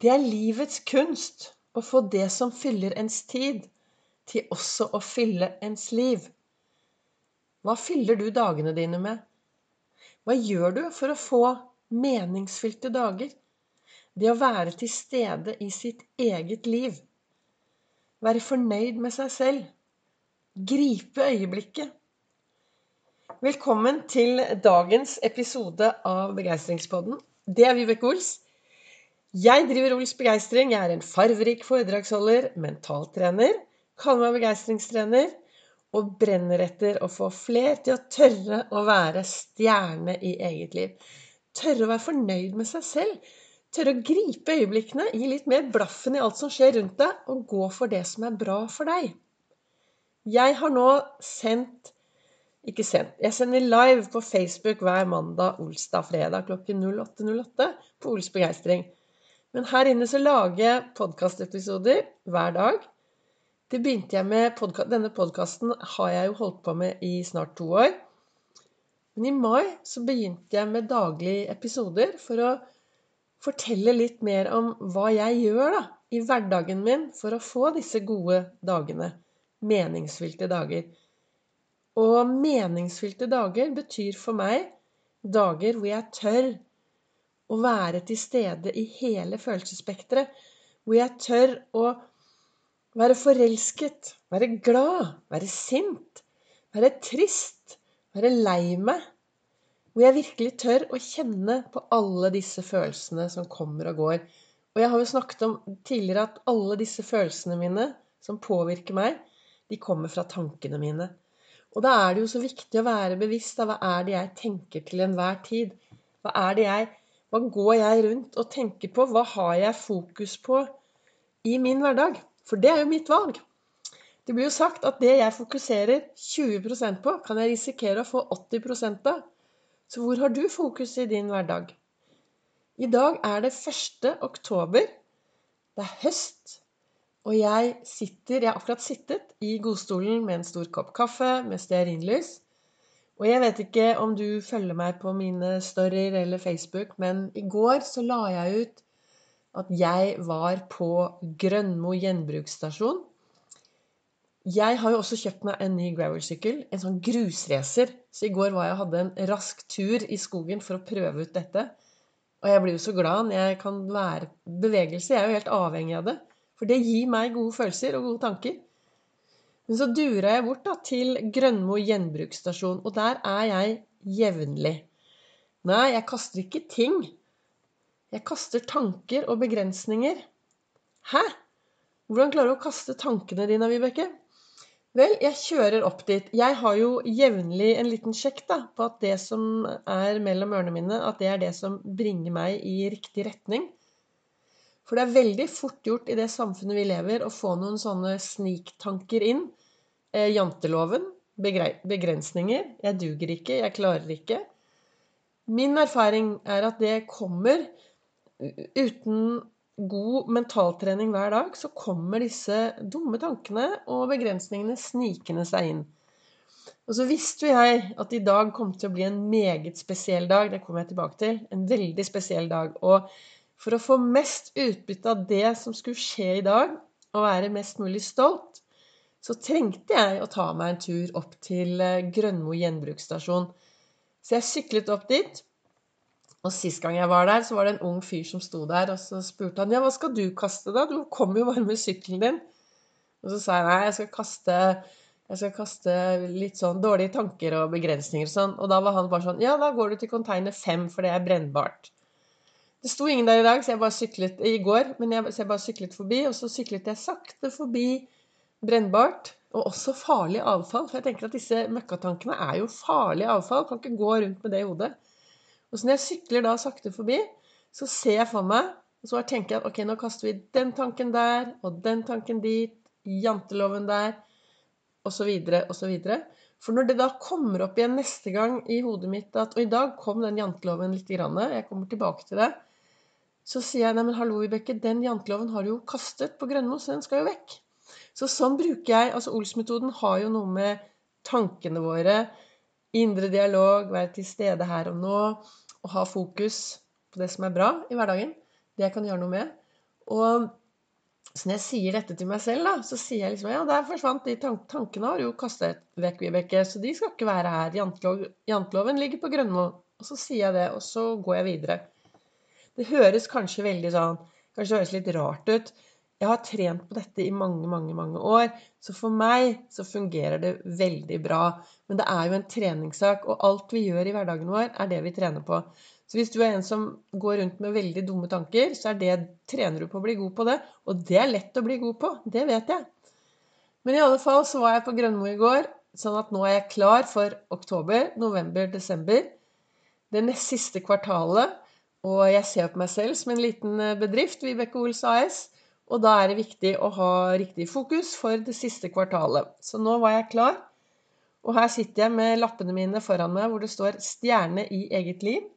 Det er livets kunst å få det som fyller ens tid, til også å fylle ens liv. Hva fyller du dagene dine med? Hva gjør du for å få meningsfylte dager? Det å være til stede i sitt eget liv. Være fornøyd med seg selv. Gripe øyeblikket. Velkommen til dagens episode av Begeistringspodden. Det er Vibeke Ols. Jeg driver Ols Begeistring. Jeg er en farverik foredragsholder, mentaltrener, kaller meg begeistringstrener og brenner etter å få fler til å tørre å være stjerne i eget liv. Tørre å være fornøyd med seg selv. Tørre å gripe øyeblikkene, gi litt mer blaffen i alt som skjer rundt deg, og gå for det som er bra for deg. Jeg har nå sendt Ikke sendt. Jeg sender live på Facebook hver mandag, olsdag, fredag klokken 08.08 på Ols Begeistring. Men her inne så lager jeg podkastepisoder hver dag. Det begynte jeg med podcast, Denne podkasten har jeg jo holdt på med i snart to år. Men i mai så begynte jeg med daglige episoder for å fortelle litt mer om hva jeg gjør da, i hverdagen min for å få disse gode dagene. Meningsfylte dager. Og meningsfylte dager betyr for meg dager hvor jeg tør å være til stede i hele følelsesspekteret. Hvor jeg tør å være forelsket, være glad, være sint, være trist, være lei meg. Hvor jeg virkelig tør å kjenne på alle disse følelsene som kommer og går. Og jeg har jo snakket om tidligere at alle disse følelsene mine som påvirker meg, de kommer fra tankene mine. Og da er det jo så viktig å være bevisst av hva er det jeg tenker til enhver tid. Hva er det jeg hva går jeg rundt og tenker på? Hva har jeg fokus på i min hverdag? For det er jo mitt valg. Det blir jo sagt at det jeg fokuserer 20% på, kan jeg risikere å få 80 av. Så hvor har du fokus i din hverdag? I dag er det 1. oktober. Det er høst. Og jeg sitter Jeg har akkurat sittet i godstolen med en stor kopp kaffe med stearinlys. Og jeg vet ikke om du følger meg på mine storyer eller Facebook, men i går så la jeg ut at jeg var på Grønmo gjenbruksstasjon. Jeg har jo også kjøpt meg en ny gravelsykkel, en sånn grusracer. Så i går var jeg og hadde en rask tur i skogen for å prøve ut dette. Og jeg blir jo så glad når jeg kan være Bevegelse. Jeg er jo helt avhengig av det. For det gir meg gode følelser og gode tanker. Men så dura jeg bort da, til Grønmo gjenbruksstasjon, og der er jeg jevnlig. Nei, jeg kaster ikke ting. Jeg kaster tanker og begrensninger. Hæ? Hvordan klarer du å kaste tankene dine, Vibeke? Vel, jeg kjører opp dit. Jeg har jo jevnlig en liten sjekk da, på at det som er mellom ørene mine, at det er det som bringer meg i riktig retning. For det er veldig fort gjort i det samfunnet vi lever, å få noen sånne sniktanker inn Eh, janteloven. Begrensninger. Jeg duger ikke. Jeg klarer ikke. Min erfaring er at det kommer uten god mentaltrening hver dag, så kommer disse dumme tankene og begrensningene snikende seg inn. Og så visste jo jeg at i dag kom til å bli en meget spesiell dag. Det kommer jeg tilbake til. En veldig spesiell dag. Og for å få mest utbytte av det som skulle skje i dag, og være mest mulig stolt, så trengte jeg å ta meg en tur opp til eh, Grønmo gjenbruksstasjon. Så jeg syklet opp dit. Og sist gang jeg var der, så var det en ung fyr som sto der, og så spurte han ja, hva skal du kaste, da? Du kommer jo bare med sykkelen din. Og så sa jeg nei, jeg skal kaste jeg skal kaste litt sånn dårlige tanker og begrensninger og sånn. Og da var han bare sånn Ja, da går du til container fem, for det er brennbart. Det sto ingen der i dag, så jeg bare syklet i går, men jeg, så jeg bare syklet forbi. Og så syklet jeg sakte forbi brennbart. Og også farlig avfall. For jeg tenker at disse møkkatankene er jo farlig avfall. Kan ikke gå rundt med det i hodet. Og så når jeg sykler da sakte forbi, så ser jeg for meg Og så tenker jeg at ok, nå kaster vi den tanken der, og den tanken dit, janteloven der, osv., osv. For når det da kommer opp igjen neste gang i hodet mitt at Og i dag kom den janteloven litt, grann, jeg kommer tilbake til det. Så sier jeg nei, hallo, Vibeke, den janteloven har du jo kastet på Grønmo, så den skal jo vekk. Så sånn bruker jeg Altså Ols-metoden har jo noe med tankene våre, indre dialog, være til stede her og nå, og ha fokus på det som er bra i hverdagen. Det jeg kan gjøre noe med. Og så når jeg sier dette til meg selv, da, så sier jeg liksom ja, der forsvant de tank tankene, har jo kastet vekk, Vibeke, så de skal ikke være her. Jantelov, janteloven ligger på Grønmo. Og så sier jeg det, og så går jeg videre. Det høres kanskje veldig sånn Kanskje det høres litt rart ut. Jeg har trent på dette i mange, mange, mange år. Så for meg så fungerer det veldig bra. Men det er jo en treningssak, og alt vi gjør i hverdagen vår, er det vi trener på. Så hvis du er en som går rundt med veldig dumme tanker, så er det, trener du på å bli god på det. Og det er lett å bli god på. Det vet jeg. Men i alle fall så var jeg på Grønmo i går, sånn at nå er jeg klar for oktober, november, desember. Det nest siste kvartalet. Og jeg ser på meg selv som en liten eh, bedrift, Vibeke Ols AS. Og da er det viktig å ha riktig fokus for det siste kvartalet. Så nå var jeg klar. Og her sitter jeg med lappene mine foran meg hvor det står 'Stjerne i eget liv'.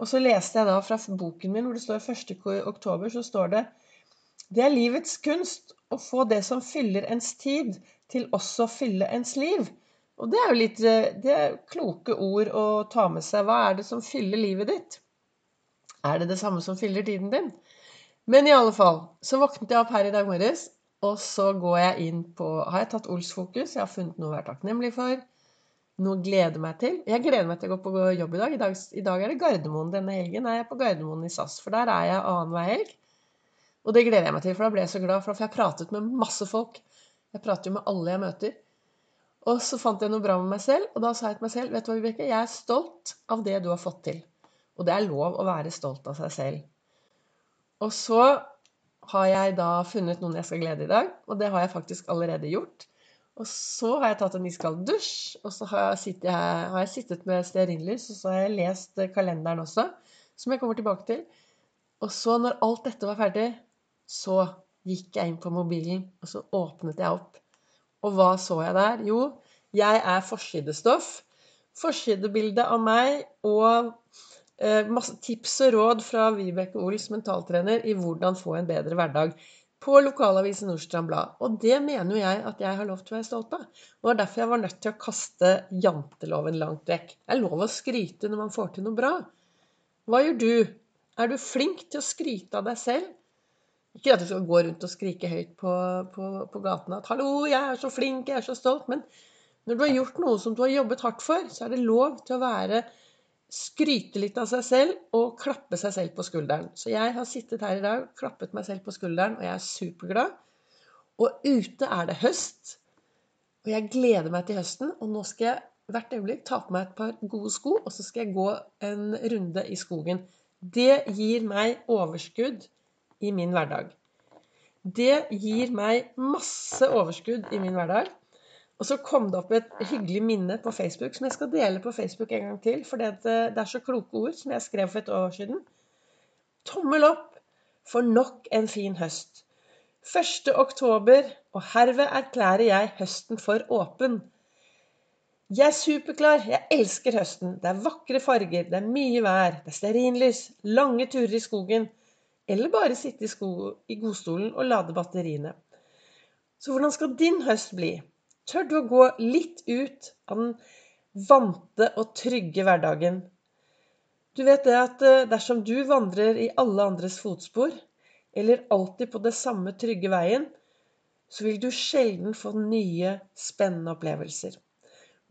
Og så leste jeg da fra boken min hvor det står 1. oktober, så står det Det er livets kunst å få det som fyller ens tid, til også fylle ens liv. Og det er jo litt det er kloke ord å ta med seg. Hva er det som fyller livet ditt? Er det det samme som fyller tiden din? Men i alle fall, så våknet jeg opp her i dag morges, og så går jeg inn på Har jeg tatt Ols fokus? Jeg har funnet noe å være takknemlig for noe å glede meg til. Jeg gleder meg til å gå på jobb i dag. I dag, i dag er det Gardermoen. Denne helgen er jeg på Gardermoen i SAS, for der er jeg annenhver helg. Og det gleder jeg meg til, for da ble jeg så glad, for jeg pratet med masse folk. Jeg prater jo med alle jeg møter. Og så fant jeg noe bra med meg selv, og da sa jeg til meg selv Vet du hva, Vibeke, jeg er stolt av det du har fått til. Og det er lov å være stolt av seg selv. Og så har jeg da funnet noen jeg skal glede i dag, og det har jeg faktisk allerede gjort. Og så har jeg tatt en iskald dusj, og så har jeg, sittet, har jeg sittet med stearinlys, og så har jeg lest kalenderen også, som jeg kommer tilbake til. Og så, når alt dette var ferdig, så gikk jeg inn på mobilen, og så åpnet jeg opp. Og hva så jeg der? Jo, jeg er forsidestoff. Forsidebilde av meg og masse tips og råd fra Vibeke Ols mentaltrener i hvordan få en bedre hverdag på lokalavisen Nordstrand Blad. Og det mener jo jeg at jeg har lov til å være stolt av. Og det var derfor jeg var nødt til å kaste janteloven langt vekk. Det er lov å skryte når man får til noe bra. Hva gjør du? Er du flink til å skryte av deg selv? Ikke at du skal gå rundt og skrike høyt på, på, på gatene at 'hallo, jeg er så flink, jeg er så stolt'. Men når du har gjort noe som du har jobbet hardt for, så er det lov til å være skryte litt av seg selv og klappe seg selv på skulderen. Så jeg har sittet her i dag, klappet meg selv på skulderen, og jeg er superglad. Og ute er det høst, og jeg gleder meg til høsten. Og nå skal jeg hvert øyeblikk ta på meg et par gode sko, og så skal jeg gå en runde i skogen. Det gir meg overskudd i min hverdag. Det gir meg masse overskudd i min hverdag. Og så kom det opp et hyggelig minne på Facebook som jeg skal dele på Facebook en gang til. For det er så kloke ord som jeg skrev for et år siden. Tommel opp for nok en fin høst. 1. oktober, og herved erklærer jeg høsten for åpen. Jeg er superklar. Jeg elsker høsten. Det er vakre farger, det er mye vær, det er stearinlys, lange turer i skogen. Eller bare sitte i, sko i godstolen og lade batteriene. Så hvordan skal din høst bli? Tør du å gå litt ut av den vante og trygge hverdagen? Du vet det at eh, dersom du vandrer i alle andres fotspor, eller alltid på det samme trygge veien, så vil du sjelden få nye, spennende opplevelser.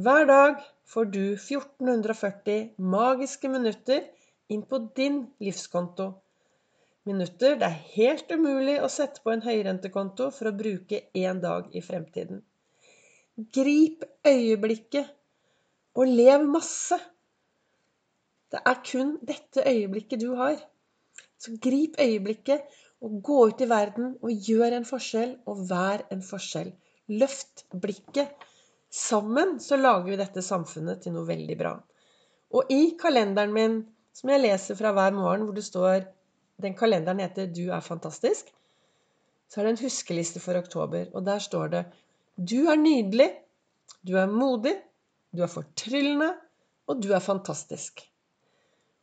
Hver dag får du 1440 magiske minutter inn på din livskonto. Minutter det er helt umulig å sette på en høyrentekonto for å bruke én dag i fremtiden. Grip øyeblikket og lev masse. Det er kun dette øyeblikket du har. Så grip øyeblikket og gå ut i verden og gjør en forskjell og vær en forskjell. Løft blikket. Sammen så lager vi dette samfunnet til noe veldig bra. Og i kalenderen min, som jeg leser fra hver morgen, hvor det står Den kalenderen heter 'Du er fantastisk', så er det en huskeliste for oktober. Og der står det du er nydelig, du er modig, du er fortryllende, og du er fantastisk.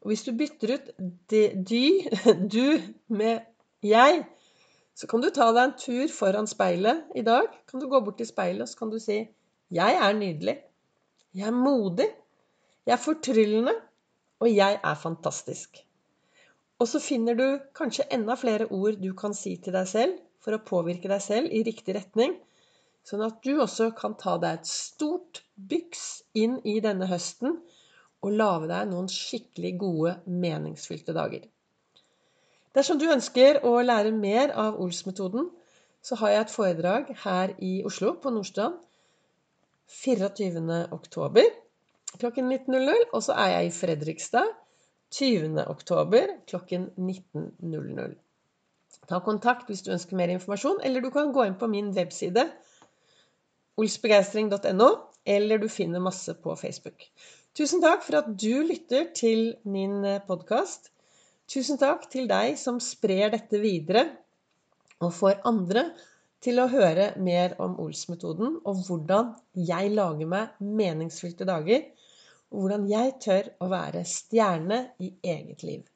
Og hvis du bytter ut de, de, du med jeg, så kan du ta deg en tur foran speilet i dag. Kan du gå bort til speilet og så kan du si 'Jeg er nydelig. Jeg er modig. Jeg er fortryllende. Og jeg er fantastisk'. Og så finner du kanskje enda flere ord du kan si til deg selv for å påvirke deg selv i riktig retning. Sånn at du også kan ta deg et stort byks inn i denne høsten og lage deg noen skikkelig gode, meningsfylte dager. Dersom du ønsker å lære mer av Ols-metoden, så har jeg et foredrag her i Oslo, på Nordstrand, 24. oktober klokken 19.00. Og så er jeg i Fredrikstad 20. oktober klokken 19.00. Ta kontakt hvis du ønsker mer informasjon, eller du kan gå inn på min webside olsbegeistring.no, eller du finner masse på Facebook. Tusen takk for at du lytter til min podkast. Tusen takk til deg som sprer dette videre og får andre til å høre mer om Ols-metoden og hvordan jeg lager meg meningsfylte dager og hvordan jeg tør å være stjerne i eget liv.